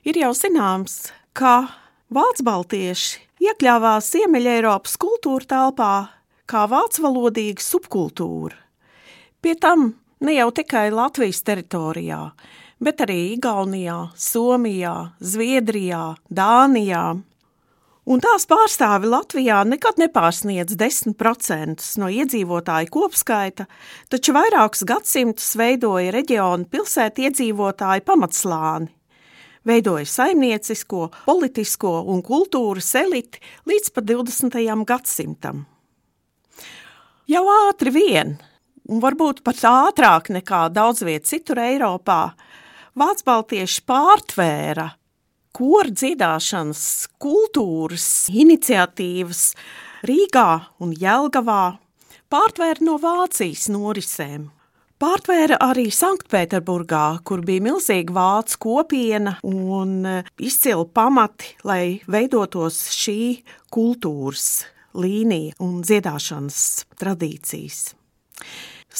Ir jau zināms, ka vācu baltieši iekļāvās Ziemeļ-Eiropas kultūra telpā kā vācu valodīga subkultūra. Pie tam ne jau tikai Latvijas teritorijā, bet arī Igaunijā, Somijā, Zviedrijā, Dānijā. Un tās pārstāvi Latvijā nekad nepārsniedz 10% no iedzīvotāju kopskaita, taču vairākus gadsimtus veidoja reģiona pilsētu iedzīvotāju pamatslāni. Veidoja saimniecisko, politisko un kultūras eliti līdz pat 20. gadsimtam. Jau ātri vien, un varbūt pat ātrāk nekā daudz viet citur Eiropā, Vācu baltieši pārtvēra koru dziedāšanas kultūras iniciatīvas Rīgā un Jelgavā, pārtvēra no Vācijas norisēm. Pārtvēra arī Sanktpēterburgā, kur bija milzīga vācu kopiena un e, izcili pamati, lai veidotos šī kultūras līnija un dziedāšanas tradīcijas.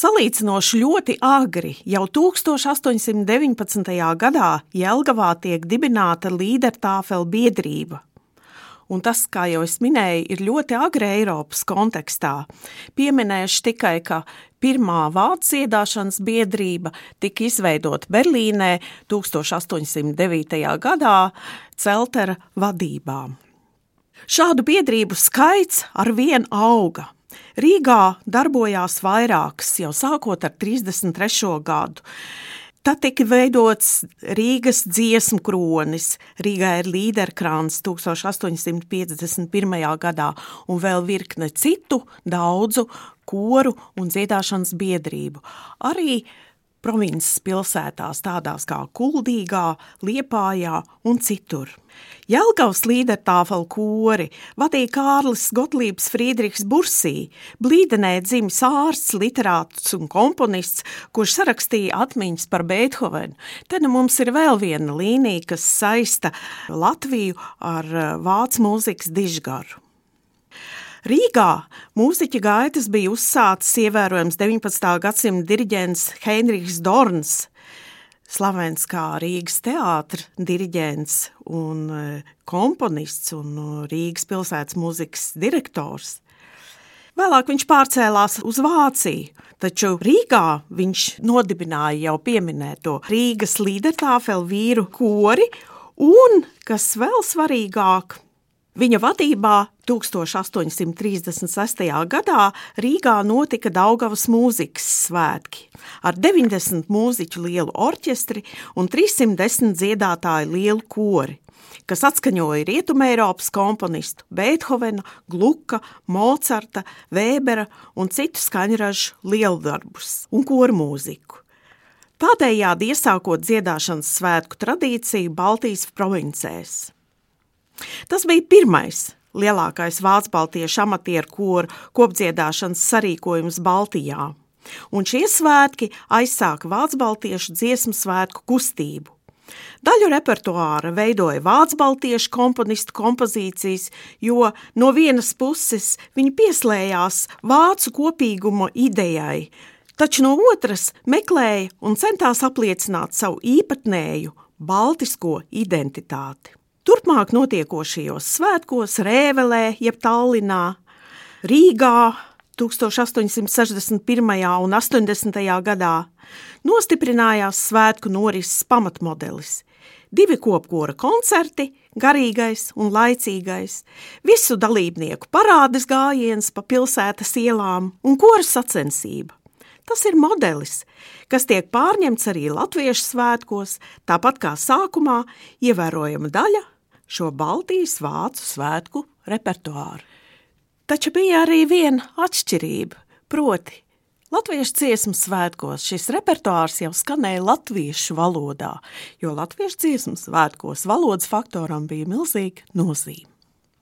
Salīdzinoši ļoti agri, jau 1819. gadā Jelgavā tiek dibināta līdertāfela biedrība, un tas, kā jau es minēju, ir ļoti agri Eiropas kontekstā. Pieminēšu tikai, ka pirmā vācu dziedāšanas biedrība tika izveidota Berlīnē 1809. gadā Celtera vadībā. Šādu biedrību skaits ar vien auga. Rīgā darbojās vairākas jau sākot ar 33. gadu. Tad tika veidots Rīgas dziesmu kronis, Rīgā ir līderkrāns 1851. gadā un vēl virkne citu daudzu koru un dziedāšanas biedrību. Arī provinces pilsētās, tādās kā Kuldīgā, Liepājā un citur. Jelgavas līdertāfelu kori vadīja Kārlis Gotlības Friedrichs Bursī, blīdenē dzimis ārsts, literāts un komponists, kurš sarakstīja atmiņas par Beethovenu. Te nu mums ir vēl viena līnija, kas saista Latviju ar eh, vācu mūzikas dižgaru. Rīgā mūziķa gaitas bija uzsācis ievērojams 19. gadsimta diriģents Heinrichs Dorns, slavens kā Rīgas teātris, diriģents un e, komponists un e, Rīgas pilsētas mūzikas direktors. Vēlāk viņš pārcēlās uz Vāciju, taču Rīgā viņš nodibināja jau pieminēto Rīgas līdertāfelu vīru kori un, kas vēl svarīgāk, Viņa vadībā 1836. gadā Rīgā notika Daugavas mūzikas svētki ar 90 mūziķu lielu orķestri un 310 dziedātāju lielu kori, kas atskaņoja Rietumēropas komponistu Beethovena, Gluka, Mocarta, Vēbera un citu skaņražu lieldarbus un koru mūziku. Tādējādi iesākot dziedāšanas svētku tradīciju Baltijas provincēs. Tas bija pirmais lielākais vācu baltiešu amatieru koru kopdziedāšanas sarīkojums Baltijā, un šie svētki aizsāka vācu baltiešu dziesmu svētku kustību. Daļu repertuāra veidoja vācu baltiešu komponistu kompozīcijas, jo no vienas puses viņi pieslējās vācu kopīguma idejai, taču no otras meklēja un centās apliecināt savu īpatnēju baltisko identitāti. Turpmāk notiekošajos svētkos Rēvelē, jeb Tallinā, Rīgā 1861. un 80. gadā nostiprinājās svētku norises pamatmodelis – divi kopkora koncerti, garīgais un laicīgais, visu dalībnieku parādes gājiens pa pilsētas ielām un kora sacensība. Tas ir modelis, kas tiek pārņemts arī latviešu svētkos, tāpat kā sākumā ievērojama daļa šo Baltijas vācu svētku repertuāru. Taču bija arī viena atšķirība, proti, Latviešu dziesmu svētkos šis repertuārs jau skanēja latviešu valodā, jo latviešu dziesmu svētkos valodas faktoram bija milzīga nozīme.